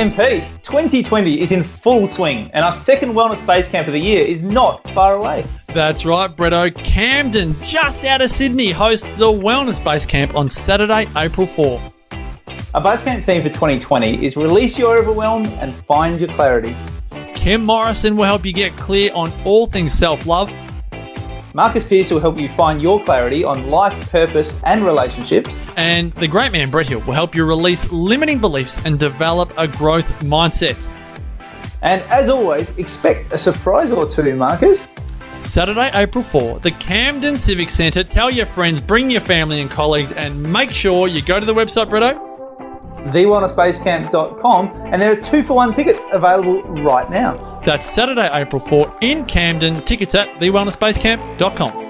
MP, 2020 is in full swing, and our second Wellness Base Camp of the year is not far away. That's right, Bretto. Camden, just out of Sydney, hosts the Wellness Base Camp on Saturday, April 4. Our base camp theme for 2020 is release your overwhelm and find your clarity. Kim Morrison will help you get clear on all things self love. Marcus Pierce will help you find your clarity on life, purpose, and relationships. And the great man Brett Hill will help you release limiting beliefs and develop a growth mindset. And as always, expect a surprise or two, Marcus. Saturday, April 4, the Camden Civic Centre. Tell your friends, bring your family and colleagues, and make sure you go to the website, Bretto. thewellnessbasecamp.com, and there are two for one tickets available right now. That's Saturday, April 4 in Camden. Tickets at thewellnessbasecamp.com.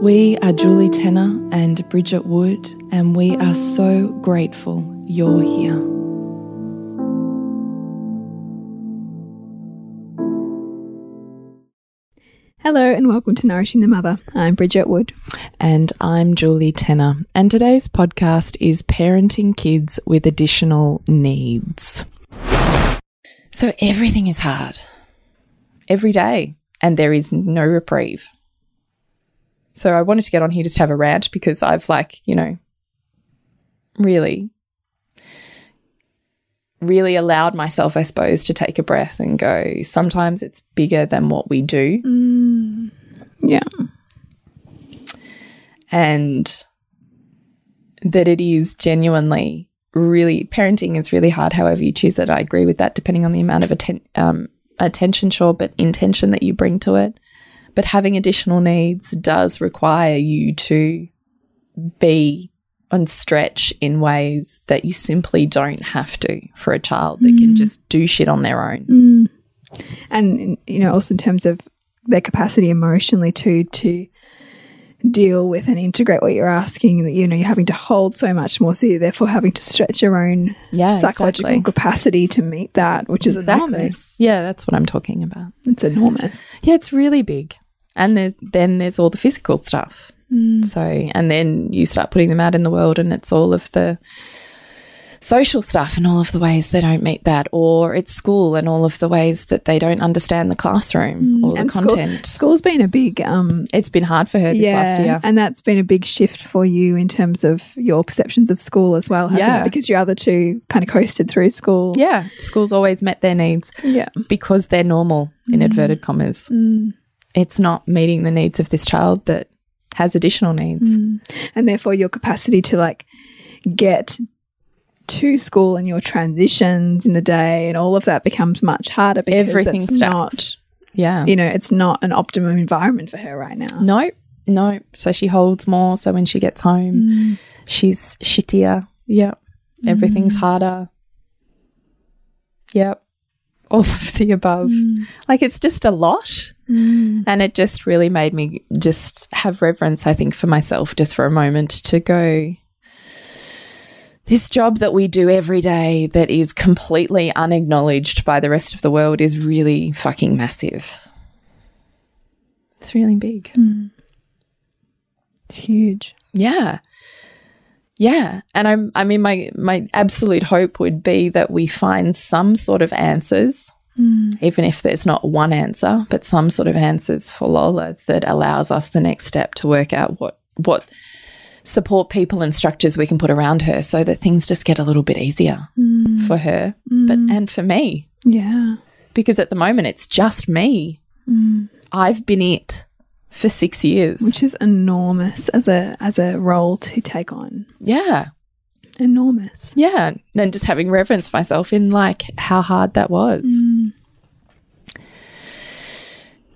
We are Julie Tenner and Bridget Wood, and we are so grateful you're here. Hello and welcome to Nourishing the Mother. I'm Bridget Wood. And I'm Julie Tenner, and today's podcast is Parenting Kids with Additional Needs. So everything is hard every day, and there is no reprieve. So I wanted to get on here just to have a rant because I've, like, you know, really, really allowed myself, I suppose, to take a breath and go, sometimes it's bigger than what we do. Yeah. and that it is genuinely really parenting is really hard however you choose it i agree with that depending on the amount of atten- um, attention sure but intention that you bring to it but having additional needs does require you to be and stretch in ways that you simply don't have to for a child that can mm. just do shit on their own mm. And, you know, also in terms of their capacity emotionally too to deal with and integrate what you're asking, you know, you're having to hold so much more. So you're therefore having to stretch your own Yeah, psychological exactly. capacity to meet that, which is enormous. yeah that's what i'm talking about It's enormous. Yeah, it's really big. And there, then there's all the physical stuff. Hmm. So, and then you start putting them out in the world, and it's all of the social stuff and all of the ways they don't meet that, or it's school and all of the ways that they don't understand the classroom hmm. or the and school- content. school's been a big um It's been hard for her this last year. And that's been a big shift for you in terms of your perceptions of school as well, hasn't Yeah. it? Because your other two kind of coasted through school. yeah, school's always met their needs Yeah. because they're normal, in hmm. inverted commas. It's not meeting the needs of this child that has additional needs. Mm. And therefore your capacity to like get to school and your transitions in the day and all of that becomes much harder because Everything it's not Yeah. you know, it's not an optimum environment for her right now. No, no. So she holds more. So when she gets home, mm. she's shittier. Yep. Everything's mm. harder. Yep. All of the above. Mm. Like it's just a lot. Mm. And it just really made me just have reverence, I think, for myself just for a moment to go, this job that we do every day that is completely unacknowledged by the rest of the world is really fucking massive. It's really big. Mm. It's huge. Yeah. Yeah. And I'm I mean my my absolute hope would be that we find some sort of answers, hmm. even if there's not one answer, but some sort of answers for Lola that allows us the next step to work out what what support people and structures we can put around her so that things just get a little bit easier hmm. for her but hmm. and for me. Yeah. because at the moment it's just me. I've been it for 6 years. Which is enormous as a as a role to take on. yeah. Enormous. yeah. And just having reverence myself in like how hard that was. Mm.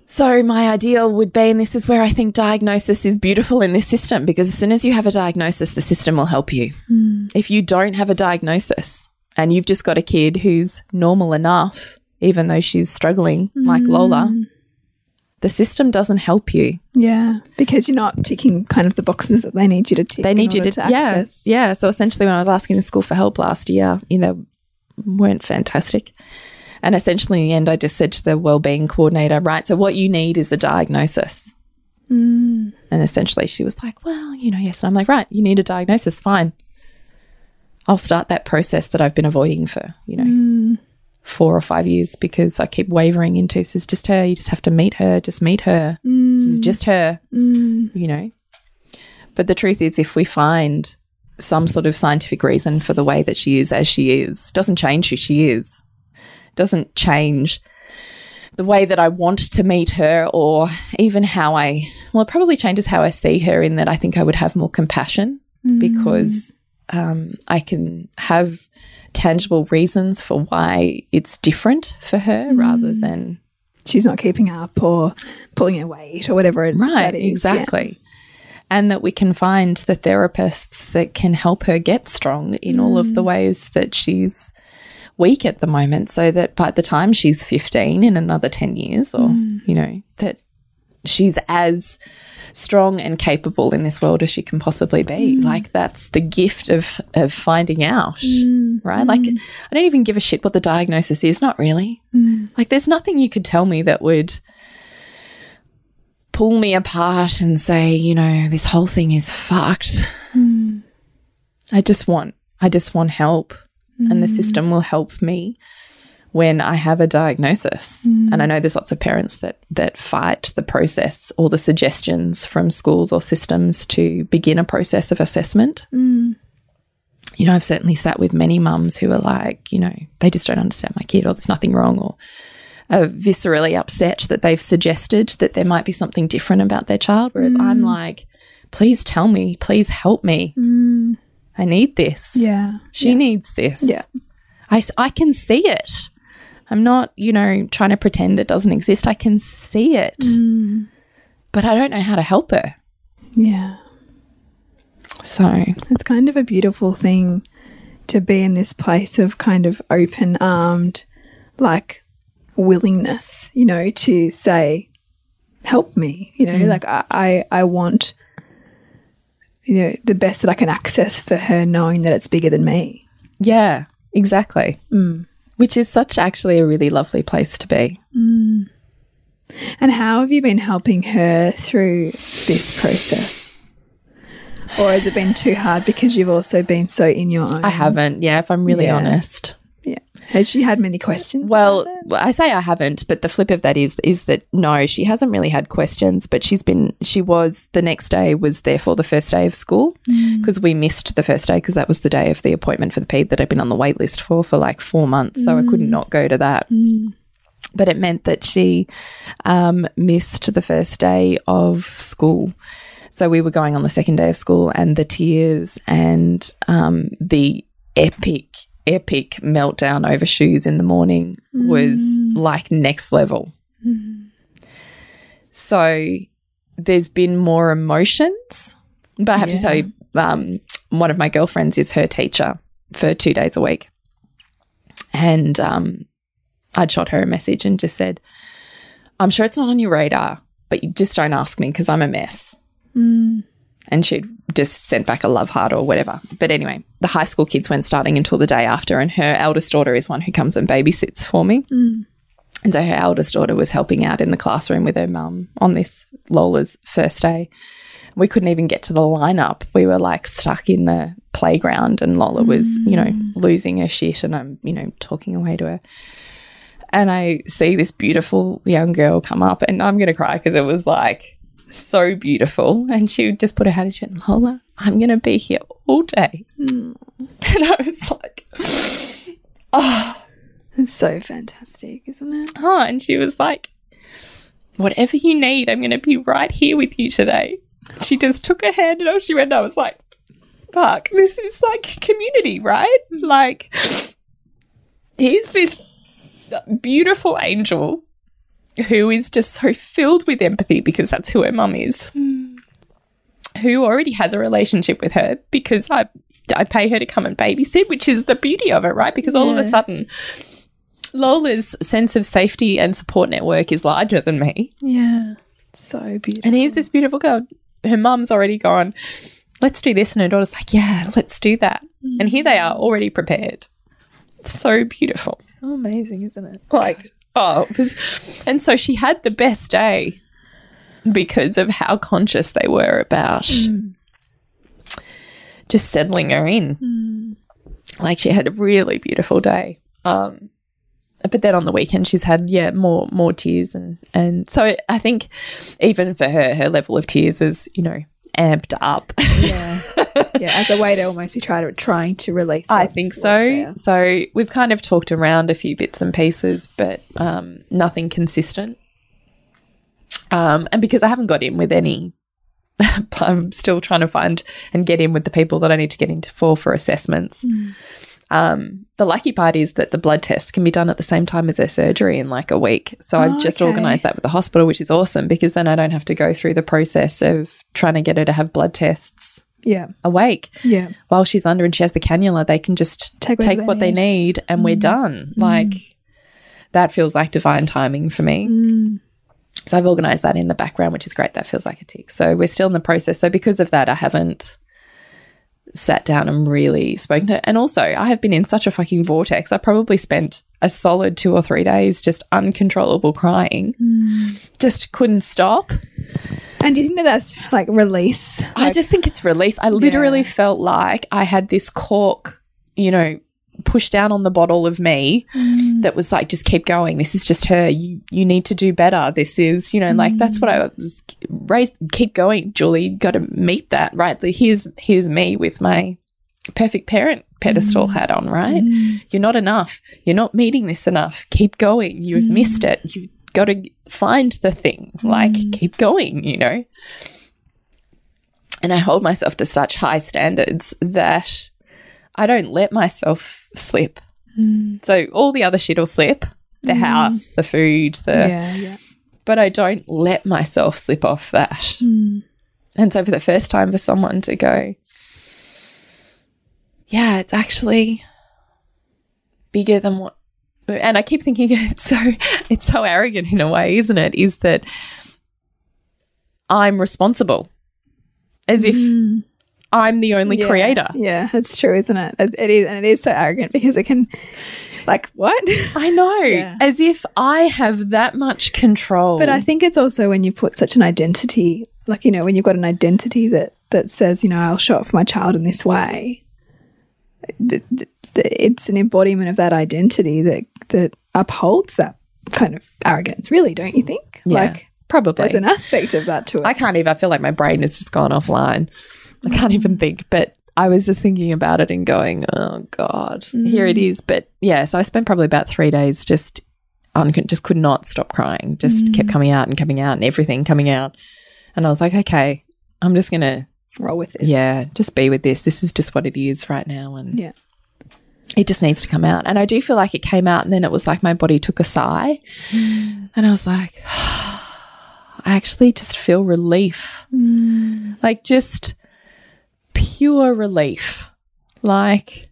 So my ideal would be and this is where i think diagnosis is beautiful in this system because as soon as you have a diagnosis the system will help you. Mm. If you don't have a diagnosis and you've just got a kid who's normal enough even though she's struggling like lola mm. The system doesn't help you Yeah. Because you're not ticking kind of the boxes that they need you to tick. they need you to, yeah access. yeah so essentially when i was asking the school for help last year you know weren't fantastic and essentially in the end i just said to the wellbeing coordinator right so what you need is a diagnosis mm. and essentially she was like well you know yes and i'm like right you need a diagnosis fine i'll start that process that i've been avoiding for you know four or five years because i keep wavering into this is just her. You just have to meet her just meet her. This is mm. just her mm. you know. But the truth is, if we find some sort of scientific reason for the way that she is as she is, doesn't change who she is, doesn't change the way that I want to meet her or even how I, well, it probably changes how I see her in that I think I would have more compassion mm. because um, I can have tangible reasons for why it's different for her mm. rather than She's not keeping up or pulling her weight or whatever it Right, is. Yeah. exactly. And that we can find the therapists that can help her get strong in all of the mm. ways that she's weak at the moment, so that by the time she's 15 in another 10 years, or, mm. you know, that she's as strong and capable in this world as she can possibly be. Mm. Like, that's the gift of, of finding out, mm. right? Like, mm. I don't even give a shit what the diagnosis is, not really. Like, there's nothing you could tell me that would pull me apart and say, you know, this whole thing is fucked. I just want, I just want help, and the system will help me when I have a diagnosis. Mm. And I know there's lots of parents that that fight the process or the suggestions from schools or systems to begin a process of assessment. Mm. You know, I've certainly sat with many mums who are like, you know, they just don't understand my kid, or there's nothing wrong, or are viscerally upset that they've suggested that there might be something different about their child. Whereas mm. I'm like, please tell me, please help me. I need this. Yeah. She needs this. Yeah. I, I can see it. I'm not, you know, trying to pretend it doesn't exist. I can see it. Mm. But I don't know how to help her. Yeah. So, It's kind of a beautiful thing to be in this place of kind of open armed, like willingness, you know, to say, help me, you know, mm. like I, I, I want, you know, the best that I can access for her, knowing that it's bigger than me. yeah, exactly. Mm. Which is such actually a really lovely place to be. Mm. And how have you been helping her through this process? Or has it been too hard because you've also been so in your own? I haven't, yeah, if I'm really Yeah. honest. Yeah. Has she had many questions? Well, about it? well, I say I haven't, but the flip of that is is that no, she hasn't really had questions, but she's been she was the next day was therefore the first day of school because we missed the first day because that was the day of the appointment for the ped that I'd been on the wait list for for like 4 months, so I could not not go to that. But it meant that she um, missed the first day of school. So we were going on the second day of school, and the tears and um, the epic, epic meltdown over shoes in the morning was like next level. So there's been more emotions, but I have to tell you, um, one of my girlfriends is her teacher for two days a week, and um, I'd shot her a message and just said, I'm sure it's not on your radar, but you just don't ask me because I'm a mess. And she'd just sent back a love heart or whatever. But anyway, the high school kids weren't starting until the day after, and her eldest daughter is one who comes and babysits for me. Mm. And so her eldest daughter was helping out in the classroom with her mum on this Lola's first day. We couldn't even get to the lineup. We were like stuck in the playground, and Lola was, you know, mm. losing her shit. And I'm, you know, talking away to her. And I see this beautiful young girl come up, and I'm going to cry because it was like so beautiful. And she just put her hand and she went, Lola, I'm going to be here all day. Hmm. And I was like, oh. It's so fantastic, isn't it? oh, and she was like, whatever you need, I'm going to be right here with you today. She just took her hand and off she went. I was like, fuck, this is like community, right? Hmm. Like, here's this beautiful angel who is just so filled with empathy because that's who her mum is, hmm. who already has a relationship with her because I. I pay her to come and babysit, which is the beauty of it, right? Because all of a sudden, Lola's sense of safety and support network is larger than me. Yeah. So beautiful. And here's this beautiful girl. Her mum's already gone, let's do this. And her daughter's like, yeah, let's do that. And here they are already prepared. So beautiful. so amazing, isn't it? Like, oh, it was, and so she had the best day because of how conscious they were about just settling her in. Like she had a really beautiful day. Um, but then on the weekend she's had yeah more more tears and and so I think even for her her level of tears is you know amped up. Yeah. yeah. As a way to almost be trying to trying to release. I think so. So we've kind of talked around a few bits and pieces, but um, nothing consistent. Um, and because I haven't got in with any, I'm still trying to find and get in with the people that I need to get into for for assessments. Um, the lucky part is that the blood test can be done at the same time as her surgery in like a week. So I've Oh, just okay. organised that with the hospital, which is awesome because then I don't have to go through the process of trying to get her to have blood tests Yeah. awake Yeah. while she's under and she has the cannula, they can just Take take, they what they need and we're mm. done. Mm. Like that feels like divine timing for me. Mm. So I've organized that in the background, which is great. That feels like a tick. So we're still in the process. So because of that, I haven't sat down and really spoken to her. And also, I have been in such a fucking vortex. I probably spent a solid two or three days just uncontrollable crying. Mm. Just couldn't stop. And do you think that that's like release? I just think it's release. I literally felt like I had this cork, you know, pushed down on the bottle of me mm. that was like, just keep going. This is just her. You you need to do better. This is, you know, like that's what I mm. was raised. Keep going, Julie. Got to meet that, right? Like, Here's here's me with my perfect parent pedestal mm. hat on, right? Mm. You're not enough. You're not meeting this enough. Keep going. You've mm. missed it. You've got to find the thing. Like, keep going, you know? And I hold myself to such high standards that I don't let myself slip. So all the other shit will slip the house, the food, the yeah. Yeah. but I don't let myself slip off that. And so for the first time for someone to go, yeah, it's actually bigger than what and I keep thinking it's so it's so arrogant in a way, isn't it? Is that I'm responsible. As if mm. I'm the only Yeah. creator. Yeah, it's true, isn't it? it? It is, and it is so arrogant because it can, like, what? I know. Yeah. As if I have that much control. But I think it's also when you put such an identity, like you know, when you've got an identity that that says, you know, I'll show up for my child in this way. Th- th- th- It's an embodiment of that identity that that upholds that kind of arrogance. Really, don't you think? yeah, Like, probably. there's an aspect of that to it. I can't even. I feel like my brain has just gone offline. I can't even think. But I was just thinking about it and going, "Oh God, here it mm. is." But yeah, so I spent probably about three days just, un- just could not stop crying. Just kept mm. coming out and coming out and everything coming out. And I was like, okay, I'm just gonna, roll with this. yeah, just be with this. This is just what it is right now, and Yeah. it just needs to come out. And I do feel like it came out, and then it was like my body took a sigh, mm. and I was like, I actually just feel relief, mm. like just pure relief. Like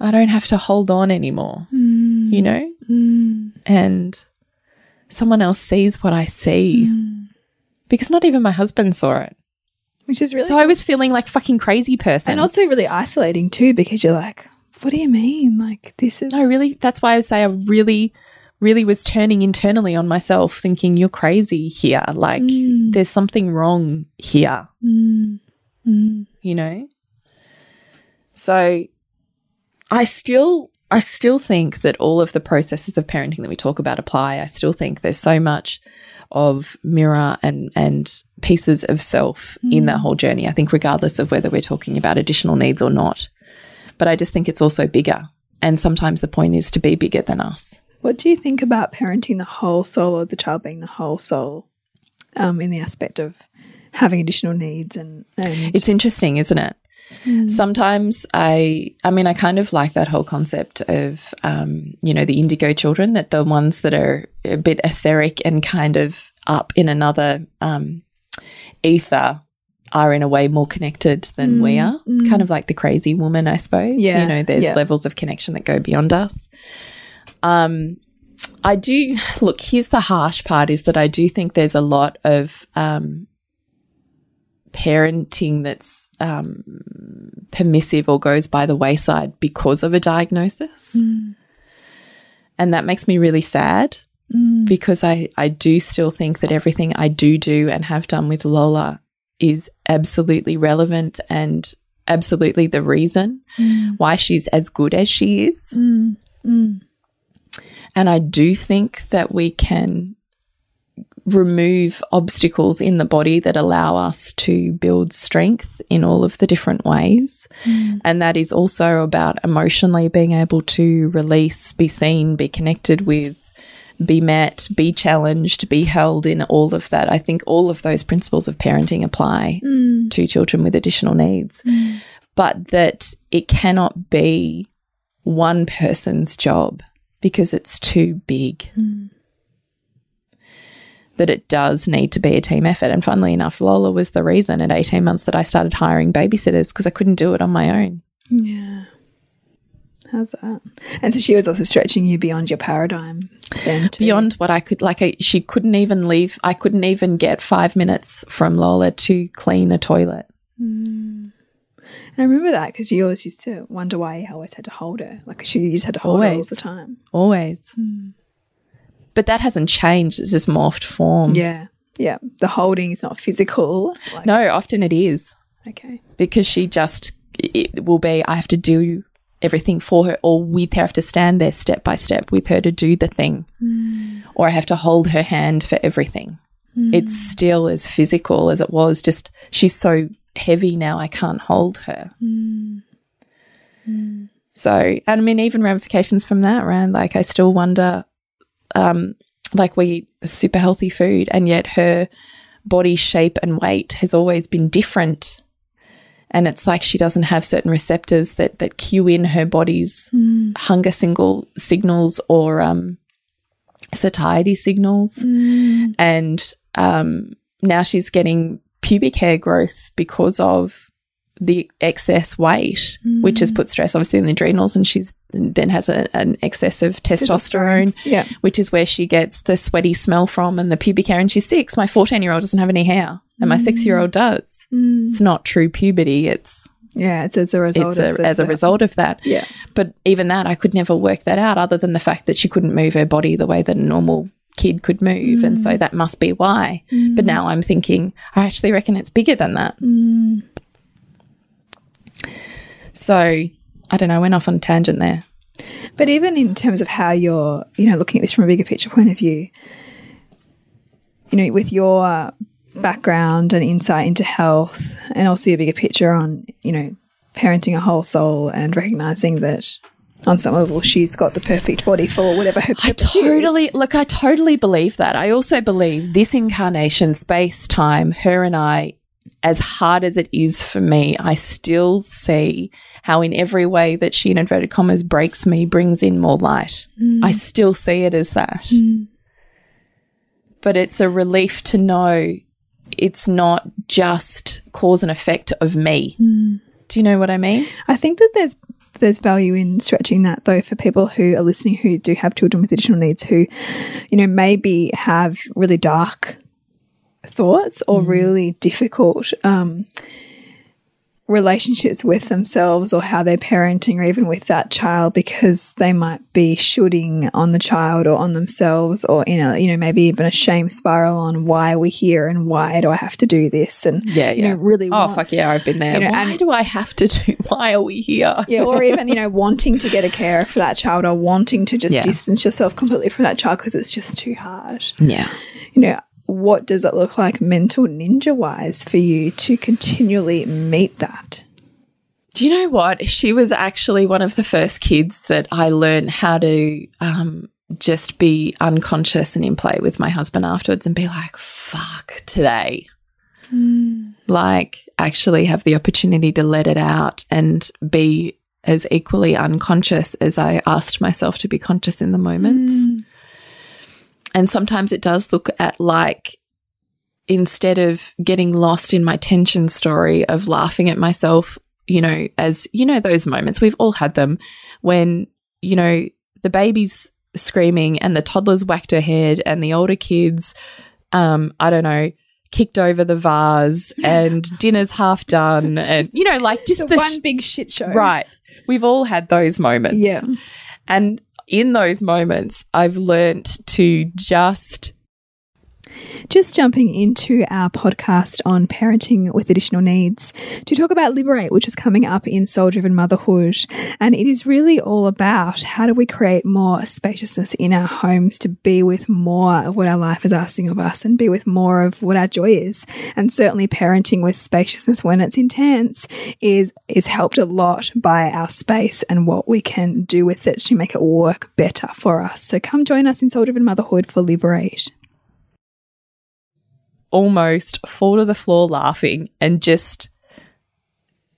I don't have to hold on anymore. Mm. you know? And someone else sees what I see. Because not even my husband saw it. Which is really So I was feeling like fucking crazy person. and also really isolating too, because you're like, what do you mean? Like this is No, really, that's why I say I really, really was turning internally on myself, thinking, you're crazy here. Like, mm. there's something wrong here. Mm. Mm. You know? So I still. I still think that all of the processes of parenting that we talk about apply. I still think there's so much of mirror and and pieces of self in that whole journey. I think regardless of whether we're talking about additional needs or not. But I just think it's also bigger. And sometimes the point is to be bigger than us. What do you think about parenting the whole soul or the child being the whole soul um, in the aspect of having additional needs and, and It's interesting, isn't it? Sometimes I, I mean, I kind of like that whole concept of, um, you know, the indigo children, that the ones that are a bit etheric and kind of up in another um, ether are in a way more connected than we are. Kind of like the crazy woman, I suppose. Yeah, You know, there's yeah. levels of connection that go beyond us. Um, I do look. Here's the harsh part: is that I do think there's a lot of um, parenting that's um, permissive or goes by the wayside because of a diagnosis, mm. and that makes me really sad mm. because I I do still think that everything I do do and have done with Lola is absolutely relevant and absolutely the reason mm. why she's as good as she is. And I do think that we can remove obstacles in the body that allow us to build strength in all of the different ways. Mm. And that is also about emotionally being able to release, be seen, be connected with, be met, be challenged, be held in all of that. I think all of those principles of parenting apply mm. to children with additional needs, mm. but that it cannot be one person's job because it's too big. That it does need to be a team effort. And funnily enough, Lola was the reason at 18 months that I started hiring babysitters because I couldn't do it on my own. yeah. How's that? And so she was also stretching you beyond your paradigm then too. Beyond what I could, like, I, she couldn't even leave, I couldn't even get five minutes from Lola to clean a toilet. Hmm. And I remember that because you always used to wonder why you always had to hold her. Like she just had to hold her all Always. the time. Always. Hmm. But that hasn't changed. It's just morphed form. Yeah. Yeah. The holding is not physical. Like, No, often it is. Okay. because she just it will be I have to do everything for her or with her I have to stand there step by step with her to do the thing hmm. or I have to hold her hand for everything hmm. it's still as physical as it was just she's so heavy now I can't hold her hmm. so and I mean even ramifications from that right like I still wonder um like we eat super healthy food and yet her body shape and weight has always been different. And it's like she doesn't have certain receptors that that cue in her body's hunger single signals or um, satiety signals, and um, now she's getting pubic hair growth because of the excess weight, which has mm. put stress obviously in the adrenals, and she's then has a, an excess of testosterone, Yeah. which is where she gets the sweaty smell from and the pubic hair. And she's six. My 14 year old doesn't have any hair, and my mm. six year old does. Mm. It's not true puberty. It's Yeah. It's as a result it's of a, this, as a result of that. Yeah. But even that, I could never work that out, other than the fact that she couldn't move her body the way that a normal kid could move, and so that must be why. But now I'm thinking, I actually reckon it's bigger than that. So I don't know. I went off on a tangent there. But even in terms of how you're, you know, looking at this from a bigger picture point of view, you know, with your background and insight into health and also your bigger picture on, you know, parenting a whole soul and recognizing that on some level she's got the perfect body for whatever her I totally is. look. I totally believe that. I also believe this incarnation, space, time, her and I, as hard as it is for me, I still see how in every way that she, in inverted commas, breaks me, brings in more light. Mm. I still see it as that. Mm. But it's a relief to know it's not just cause and effect of me. Mm. Do you know what I mean? I think that there's there's value in stretching that though for people who are listening who do have children with additional needs who, you know, maybe have really dark thoughts or really difficult um, relationships with themselves or how they're parenting or even with that child because they might be shooting on the child or on themselves or in a you know maybe even a shame spiral on why are we here and why do I have to do this and Yeah, you yeah. know really Oh want- fuck yeah, I've been there. You know, why and- do I have to do? Why are we here? yeah, or even you know wanting to get a carer for that child or wanting to just Yeah. distance yourself completely from that child because it's just too hard. Yeah. You know, what does it look like mental ninja wise for you to continually meet that? Do you know what? She was actually one of the first kids that I learned how to um, just be unconscious and in play with my husband afterwards and be like, fuck today. Like, actually have the opportunity to let it out and be as equally unconscious as I asked myself to be conscious in the moments. And sometimes it does look at like, instead of getting lost in my tension story of laughing at myself, you know, as you know, those moments, we've all had them when, you know, the baby's screaming and the toddler's whacked her head and the older kids, um, I don't know, kicked over the vase and dinner's half done. and, you know, like just The the, one big shit show. right. We've all had those moments. Yeah. And in those moments, I've learnt to just Just jumping into our podcast on parenting with additional needs to talk about Liberate, which is coming up in Soul Driven Motherhood. And it is really all about how do we create more spaciousness in our homes to be with more of what our life is asking of us and be with more of what our joy is. And certainly parenting with spaciousness when it's intense is is helped a lot by our space and what we can do with it to make it work better for us. So come join us in Soul Driven Motherhood for Liberate. Almost fall to the floor laughing and just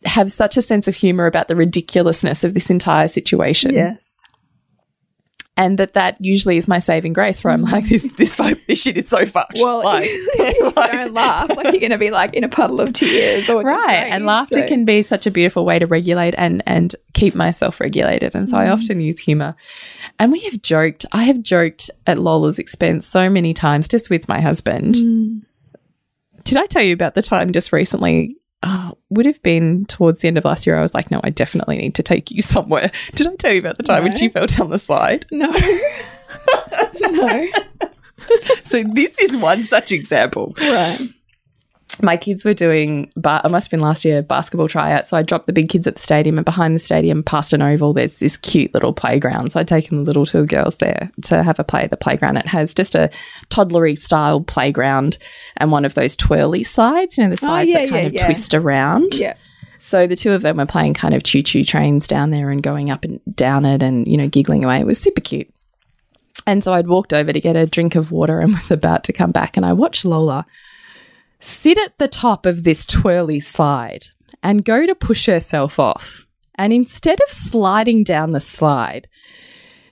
have such a sense of humor about the ridiculousness of this entire situation. Yes. And that that usually is my saving grace where I'm like, this, this, this shit is so fucked. Well, like, if you like- don't laugh, like you're going to be like in a puddle of tears or just right. rage, and laughter so- can be such a beautiful way to regulate and, and keep myself regulated. And so I mm. often use humor. And we have joked, I have joked at Lola's expense so many times just with my husband. Mm. Did I tell you about the time just recently? Oh, would have been towards the end of last year. I was like, no, I definitely need to take you somewhere. Did I tell you about the time when No. she fell down the slide? No. no. So this is one such example. Right. My kids were doing, but it must have been last year, basketball tryout. So I dropped the big kids at the stadium, and behind the stadium, past an oval, there's this cute little playground. So I'd taken the little two girls there to have a play at the playground. It has just a toddlery style playground and one of those twirly slides, you know, the slides Oh, yeah, that kind yeah, of yeah. twist around. Yeah. So the two of them were playing kind of choo choo trains down there and going up and down it and, you know, giggling away. It was super cute. And so I'd walked over to get a drink of water and was about to come back. And I watched Lola sit at the top of this twirly slide and go to push herself off. And instead of sliding down the slide,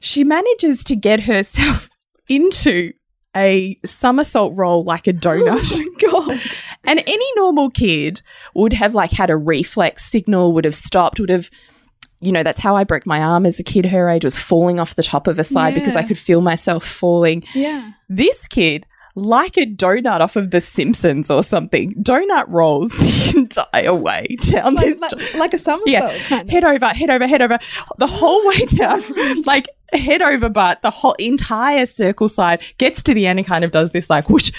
she manages to get herself into a somersault roll like a donut. Oh God. And any normal kid would have like had a reflex signal, would have stopped, would have, you know, that's how I broke my arm as a kid her age was falling off the top of a slide because I could feel myself falling. Yeah. This kid, like a donut off of The Simpsons or something, donut rolls the entire way down Like, this. like, like a somersault yeah, kind of. head over, head over, head over, the whole way down, like head over but the whole entire circle slide gets to the end and kind of does this like whoosh.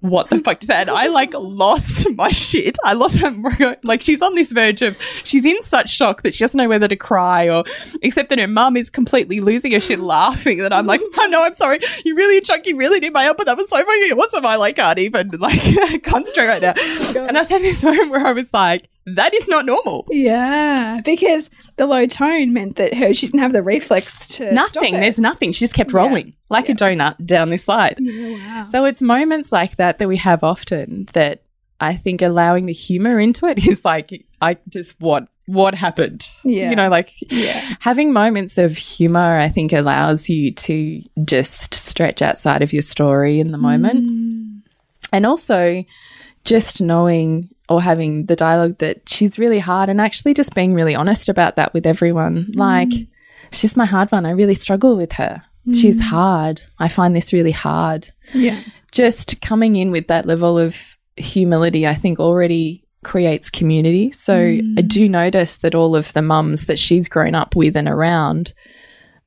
What the fuck is that? And I like lost my shit. I lost my like she's on this verge of she's in such shock that she doesn't know whether to cry or except that her mum is completely losing her shit laughing that I'm like, oh no, I'm sorry. You really chuck you really did my help, but that was so fucking awesome. I like can't even like concentrate right now. And I was having this moment where I was like, that is not normal. Yeah, because the low tone meant that her she didn't have the reflex to nothing. It. There's nothing. She just kept rolling like a donut down this slide. wow. So it's moments like that that we have often that I think allowing the humor into it is like, I just, what, what happened? Yeah. You know, like Yeah. having moments of humor, I think allows you to just stretch outside of your story in the moment. Mm. And also just knowing or having the dialogue that she's really hard and actually just being really honest about that with everyone. Like, she's my hard one. I really struggle with her. She's mm. hard. I find this really hard. Yeah. Just coming in with that level of humility, I think already creates community. So I mm. do notice that all of the mums that she's grown up with and around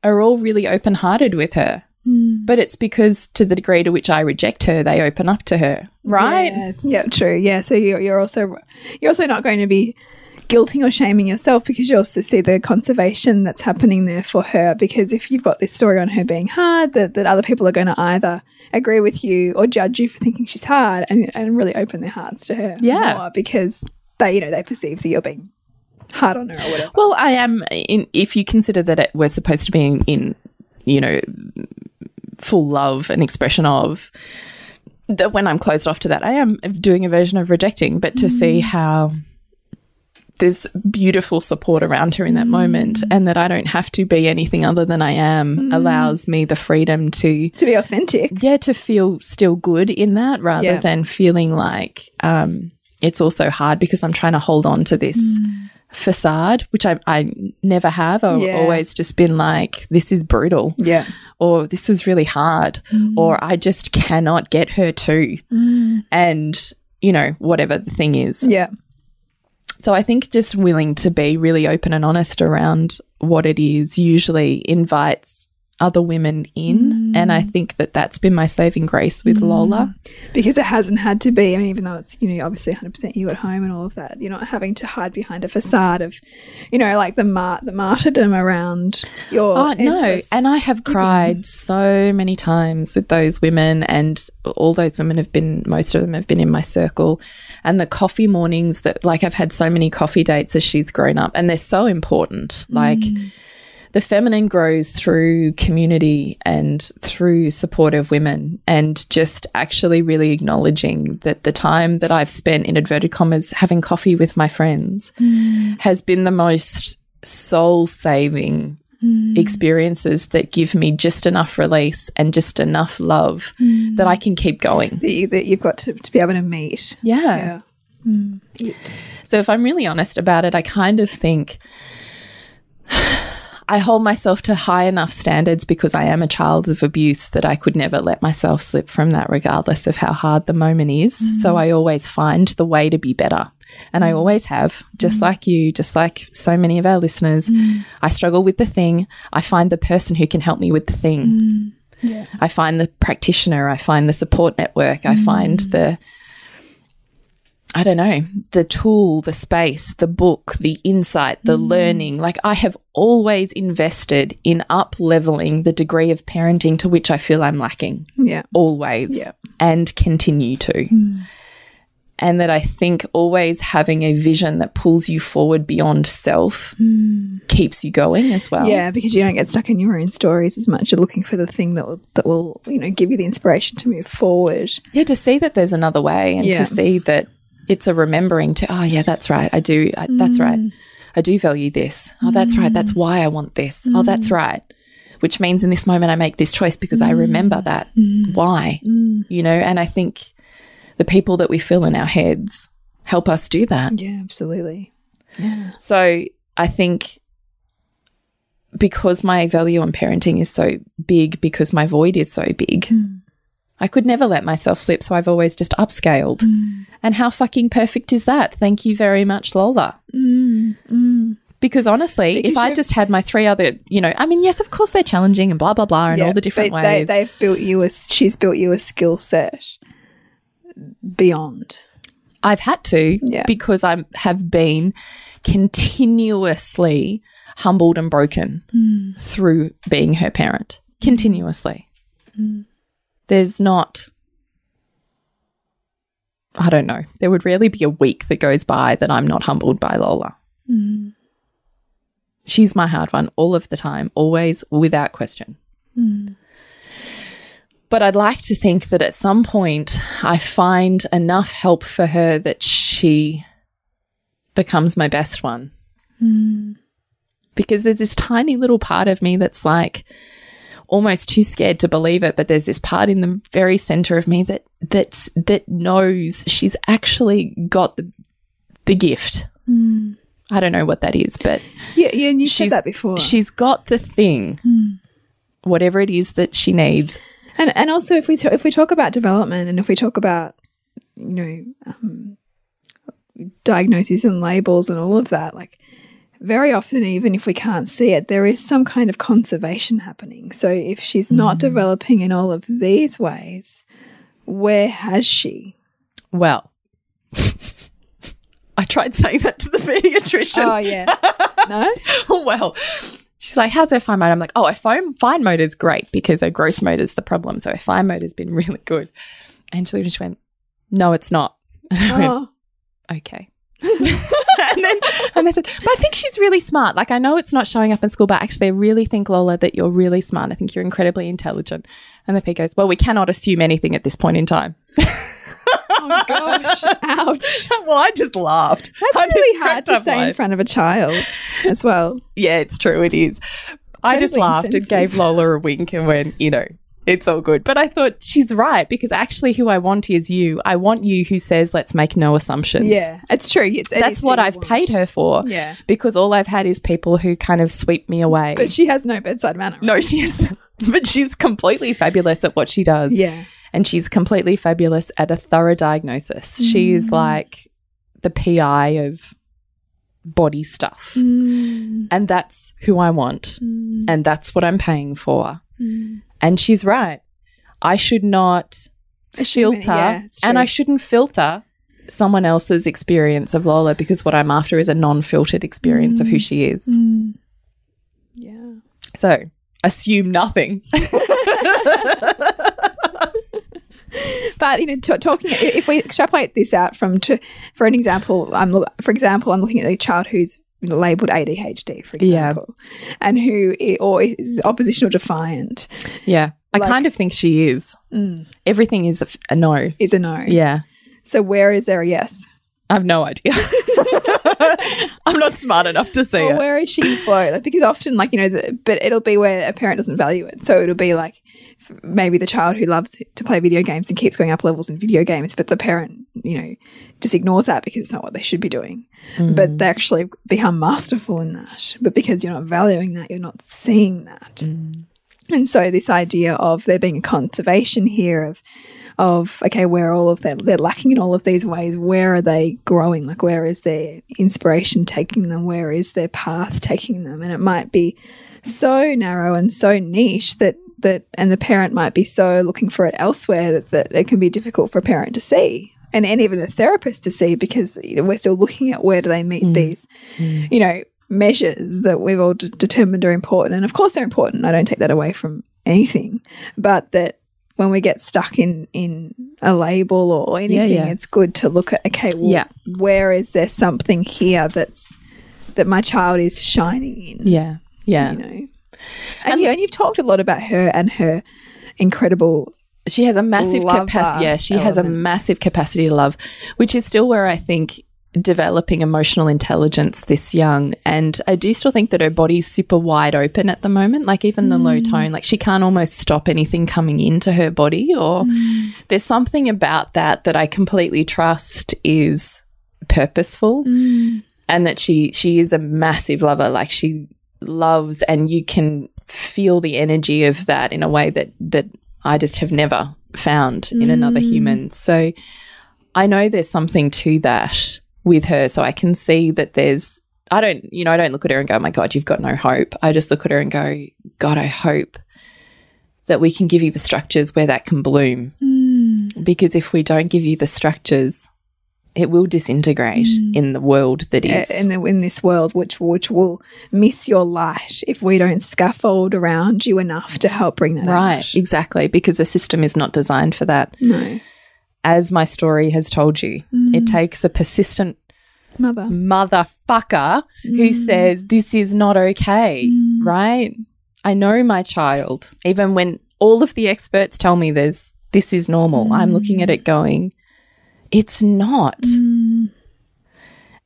are all really open hearted with her. Mm. But it's because to the degree to which I reject her, they open up to her. Right? Yeah, yeah, true. Yeah, so you're, you're also you're also not going to be guilting or shaming yourself because you also see the conservation that's happening there for her. Because if you've got this story on her being hard, that, that other people are going to either agree with you or judge you for thinking she's hard, and, and really open their hearts to her. Yeah. more because they you know they perceive that you're being hard on her or whatever. Well, I am. In, if you consider that it, we're supposed to be in, in, you know, full love and expression of, that when I'm closed off to that, I am doing a version of rejecting. But to see mm. how there's beautiful support around her in that moment, and that I don't have to be anything other than I am, allows me the freedom to to be authentic. yeah to feel still good in that rather Yeah. than feeling like um, it's also hard because I'm trying to hold on to this Mm. facade, which I, I never have. I've Yeah. always just been like, this is brutal, Yeah. or this was really hard, Mm. or I just cannot get her to. And, you know, whatever the thing is. Yeah. So I think just willing to be really open and honest around what it is usually invites other women in. And Mm. I think that that's been my saving grace with Lola. because it hasn't had to be. I mean, even though it's you know obviously 100 percent you at home and all of that, you're not having to hide behind a facade of, you know, like the mar- the martyrdom around your. Oh, no. And I have cried so many times with those women, and all those women have been, most of them have been in my circle. And the coffee mornings that, like, I've had so many coffee dates as she's grown up, and they're so important. Like, the feminine grows through community and through supportive women, and just actually really acknowledging that the time that I've spent in inverted commas having coffee with my friends mm. has been the most soul saving mm. experiences that give me just enough release and just enough love mm. that I can keep going. that, you, that you've got to, to be able to meet. Yeah. Yeah. It- So if I'm really honest about it, I kind of think I hold myself to high enough standards because I am a child of abuse that I could never let myself slip from that, regardless of how hard the moment is. Mm-hmm. So I always find the way to be better. And I mm-hmm. always have, just mm-hmm. like you, just like so many of our listeners. I struggle with the thing. I find the person who can help me with the thing. I find the practitioner, I find the support network, I find the I don't know, the tool, the space, the book, the insight, the mm. learning. Like I have always invested in up leveling the degree of parenting to which I feel I'm lacking. Yeah. Always. Yeah. And continue to. Mm. And that I think always having a vision that pulls you forward beyond self mm. keeps you going as well. Yeah, because you don't get stuck in your own stories as much. You're looking for the thing that will, that will, you know, give you the inspiration to move forward. Yeah, to see that there's another way and Yeah. to see that it's a remembering to, oh, yeah, that's right. I do. I, That's right. Mm. I do value this. Oh, that's right. That's mm. why I want this. Oh, that's mm. right. Which means in this moment I make this choice because I remember that. Why? You know, and I think the people that we fill in our heads help us do that. Yeah, absolutely. Yeah. So I think because my value on parenting is so big, because my void is so big, I could never let myself slip. So I've always just upscaled. Mm. And how fucking perfect is that? Thank you very much, Lola. Mm, mm. Because honestly, Because if I just had my three other, you know, I mean, yes, of course they're challenging and blah, blah, blah, and Yeah, all the different ways. They, they've built you a, she's built you a skill set beyond. I've had to Yeah. because I have been continuously humbled and broken through being her parent. Continuously. There's not, I don't know, there would rarely be a week that goes by that I'm not humbled by Lola. Hmm. She's my hard one all of the time, always without question. Hmm. But I'd like to think that at some point I find enough help for her that she becomes my best one. Hmm. Because there's this tiny little part of me that's like almost too scared to believe it, but there's this part in the very center of me that that's that knows she's actually got the the gift. I don't know what that is, but Yeah, yeah, and you said that before. She's got the thing, whatever it is that she needs. And and also if we if we talk about development and if we talk about you know um, diagnoses and labels and all of that, like very often even if we can't see it, there is some kind of conservation happening. So if she's not mm. developing in all of these ways, where has she? Well, I tried saying that to the pediatrician. Oh yeah, no. well, she's like, "How's her fine motor?" I'm like, "Oh, her fine fine motor's great because her gross motor's the problem. So her fine motor's been really good." And she just went, "No, it's not." And I went, Oh, okay. And then and they said, but I think she's really smart. Like I know it's not showing up in school, but actually I really think Lola that you're really smart. I think you're incredibly intelligent. And the P goes, Well, we cannot assume anything at this point in time. oh gosh, ouch. well, I just laughed. That's I really hard to say in front of a child as well. Yeah, it's true, it is. I just laughed and gave Lola a wink and went, you know, it's all good. But I thought she's right because actually who I want is you. I want you who says, let's make no assumptions. Yeah, it's true. It's, it That's what I've want. paid her for. Yeah. Because all I've had is people who kind of sweep me away. But she has no bedside manner. no, she is. But she's completely fabulous at what she does. Yeah. And she's completely fabulous at a thorough diagnosis. She's mm. like the PI of body stuff. Mm. And that's who I want. Mm. And that's what I'm paying for. Mm. And she's right. I should not filter, yeah, and. I shouldn't filter someone else's experience of Lola because what I'm after is a non filtered experience of who mm. she is. Yeah. So assume nothing. But you know, t- talking if we extrapolate this out from to for an example, I'm for example, I'm looking at a child who's labeled ADHD, for Yeah. example, and who or is oppositional defiant yeah. I Like- kind of think she is. Mm. Everything is a no. is a no. Yeah. So where is there a yes? I have no idea. I'm not smart enough to see Or it. where is she? Like, because often, like, you know, the, but it'll be where a parent doesn't value it. So it'll be like maybe the child who loves to play video games and keeps going up levels in video games, but the parent, you know, just ignores that because it's not what they should be doing. But mm. they actually become masterful in that. But because you're not valuing that, you're not seeing that. Mm. And so this idea of there being a conservation here of of okay, where all of that they're lacking in all of these ways, where are they growing? Like where is their inspiration taking them? Where is their path taking them? And it might be so narrow and so niche that that and the parent might be so looking for it elsewhere that, that it can be difficult for a parent to see. And, and even a therapist to see because you know, we're still looking at where do they meet mm. these, mm. you know, measures that we've all determined are important. And of course, they're important. I don't take that away from anything, but that when we get stuck in in a label or anything, yeah. it's good to look at okay, well, Yeah. where is there something here that's that my child is shining in? Yeah. Yeah. You know, and, you and you've talked a lot about her and her incredible. She has a massive capacity. Yeah, she has a massive capacity to love, which is still where I think developing emotional intelligence this young. And I do still think that her body's super wide open at the moment. Like even the low mm. tone, like she can't almost stop anything coming into her body. Or mm. there's something about that that I completely trust is purposeful, mm. and that she she is a massive lover. Like she loves, and you can feel the energy of that in a way that that I just have never found in another human. So I know there's something to that with her. So I can see that there's, I don't, you know, I don't look at her and go, oh my God, you've got no hope. I just look at her and go, God, I hope that we can give you the structures where that can bloom. Hmm. Because if we don't give you the structures, it will disintegrate hmm. in the world that is. in, the, in this world, which which will miss your light if we don't scaffold around you enough to help bring that right, out. exactly. Because the system is not designed for that. No, As my story has told you, it mm. takes a persistent mother. motherfucker who mm. says this is not okay, mm. right? I know my child. Even when all of the experts tell me there's this is normal, I'm looking at it going, it's not.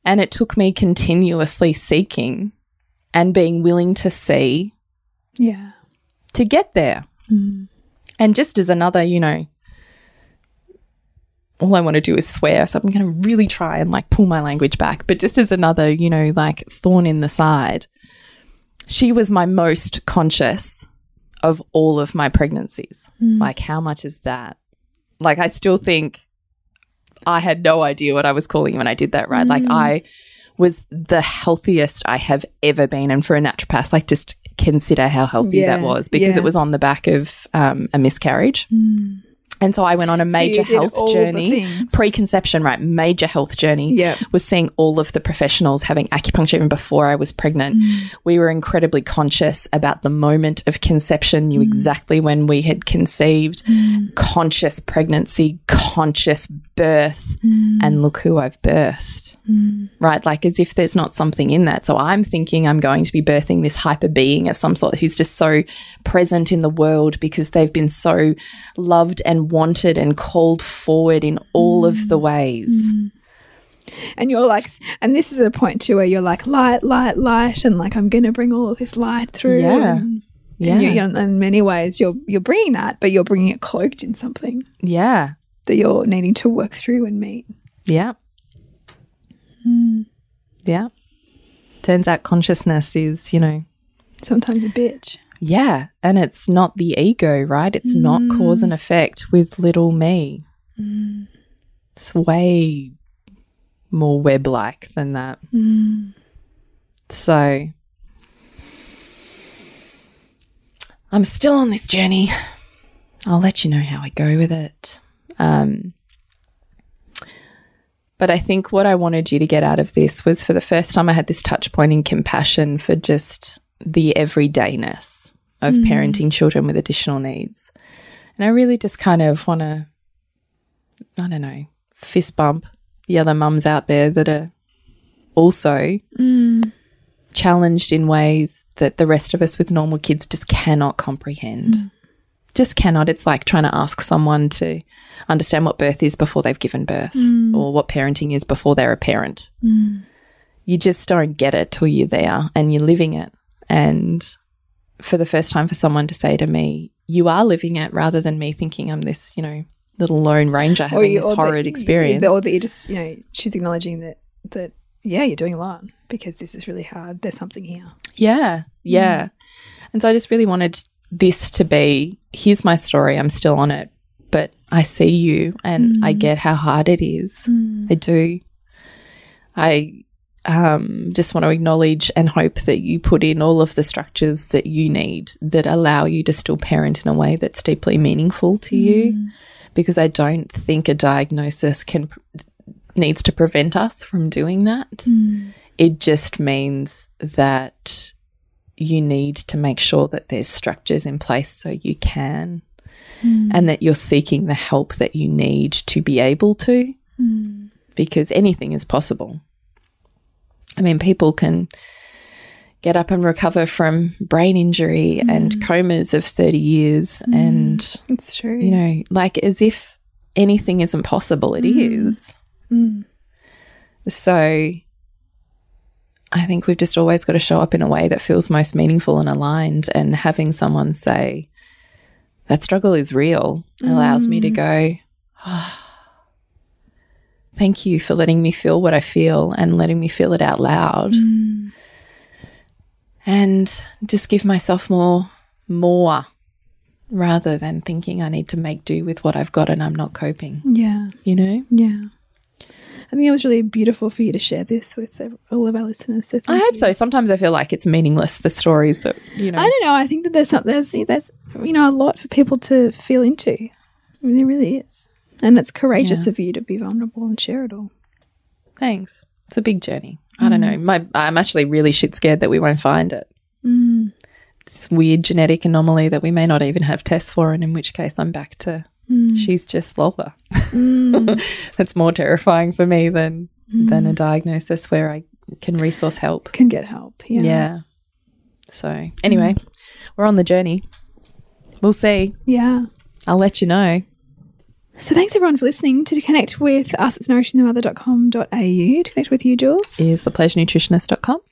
And it took me continuously seeking and being willing to see Yeah, to get there. And just as another, you know, all I want to do is swear. So I'm going to really try and like pull my language back. But just as another, you know, like thorn in the side, she was my most conscious of all of my pregnancies. Hmm. Like, how much is that? Like, I still think I had no idea what I was calling when I did that, right? Like, hmm. I was the healthiest I have ever been. And for a naturopath, like, just consider how healthy that was because yeah. it was on the back of um, a miscarriage. Hmm. And so I went on a major all health journey, preconception, right? Major health journey. Yep. Was seeing all of the professionals having acupuncture even before I was pregnant. Mm. We were incredibly conscious about the moment of conception, Mm. knew exactly when we had conceived, conscious pregnancy, conscious birth, Mm. and look who I've birthed. Mm. Right? Like as if there's not something in that. So I'm thinking I'm going to be birthing this hyper being of some sort who's just so present in the world because they've been so loved and wanted and called forward in all of the mm. ways. Mm. And you're like, and this is a point too where you're like, light, light, light, and like, I'm going to bring all of this light through. Yeah. And, Yeah. and you, in many ways, you're you're bringing that, but you're bringing it cloaked in something Yeah. that you're needing to work through and meet. Yeah. Yeah. Turns out consciousness is, you know, Sometimes a bitch. yeah. And it's not the ego, right? It's not mm. cause and effect with little me. Mm. It's way more web like than that. Mm. So I'm still on this journey. I'll let you know how I go with it. Um, but I think what I wanted you to get out of this was for the first time I had this touch point in compassion for just the everydayness of mm. parenting children with additional needs. And I really just kind of want to, I don't know, fist bump the other mums out there that are also mm. challenged in ways that the rest of us with normal kids just cannot comprehend. Mm. Just cannot. It's like trying to ask someone to understand what birth is before they've given birth mm. or what parenting is before they're a parent. Mm. You just don't get it till you're there and you're living it. And for the first time, for someone to say to me, You are living it rather than me thinking I'm this, you know, little lone ranger having you- this horrid experience. Or that you're just, you know, she's acknowledging that, that, yeah, you're doing a lot because this is really hard. There's something here. Yeah, yeah. Mm. And so I just really wanted this to be here's my story. I'm still on it, but I see you and I mm. get how hard it is. Mm. I do. I um, just want to acknowledge and hope that you put in all of the structures that you need that allow you to still parent in a way that's deeply meaningful to you. Mm. Because I don't think a diagnosis can needs to prevent us from doing that. It just means that you need to make sure that there's structures in place so you can, hmm. and that you're seeking the help that you need to be able to, hmm. because anything is possible. I mean, people can get up and recover from brain injury hmm. and comas of 30 years, and It's true. you know, like as if anything isn't possible, it is. So I think we've just always got to show up in a way that feels most meaningful and aligned. And having someone say, that struggle is real allows me to go, "Ah, thank you for letting me feel what I feel and letting me feel it out loud. And just give myself more, more rather than thinking I need to make do with what I've got and I'm not coping, yeah. you know? Yeah. I think it was really beautiful for you to share this with all of our listeners. So I hope you. so. Sometimes I feel like it's meaningless, the stories that, you know. I don't know. I think that there's some, there's there's you know a lot for people to feel into. I mean, there really is, and it's courageous Yeah. of you to be vulnerable and share it all. Thanks. It's a big journey. I don't know. Mm. My I'm actually really shit scared that we won't find it. Mm. This weird genetic anomaly that we may not even have tests for, and in which case I'm back to Hmm. she's just Lola. Hmm. That's more terrifying for me than than a hmm. diagnosis where I can resource help. Can get help. Yeah. Yeah. So anyway, we're on the journey. We'll see. Yeah. I'll let you know. So thanks everyone for listening. To connect with us, it's nourishingthemother.com.au. To connect with you, Jules, Is thepleasurenutritionist.com.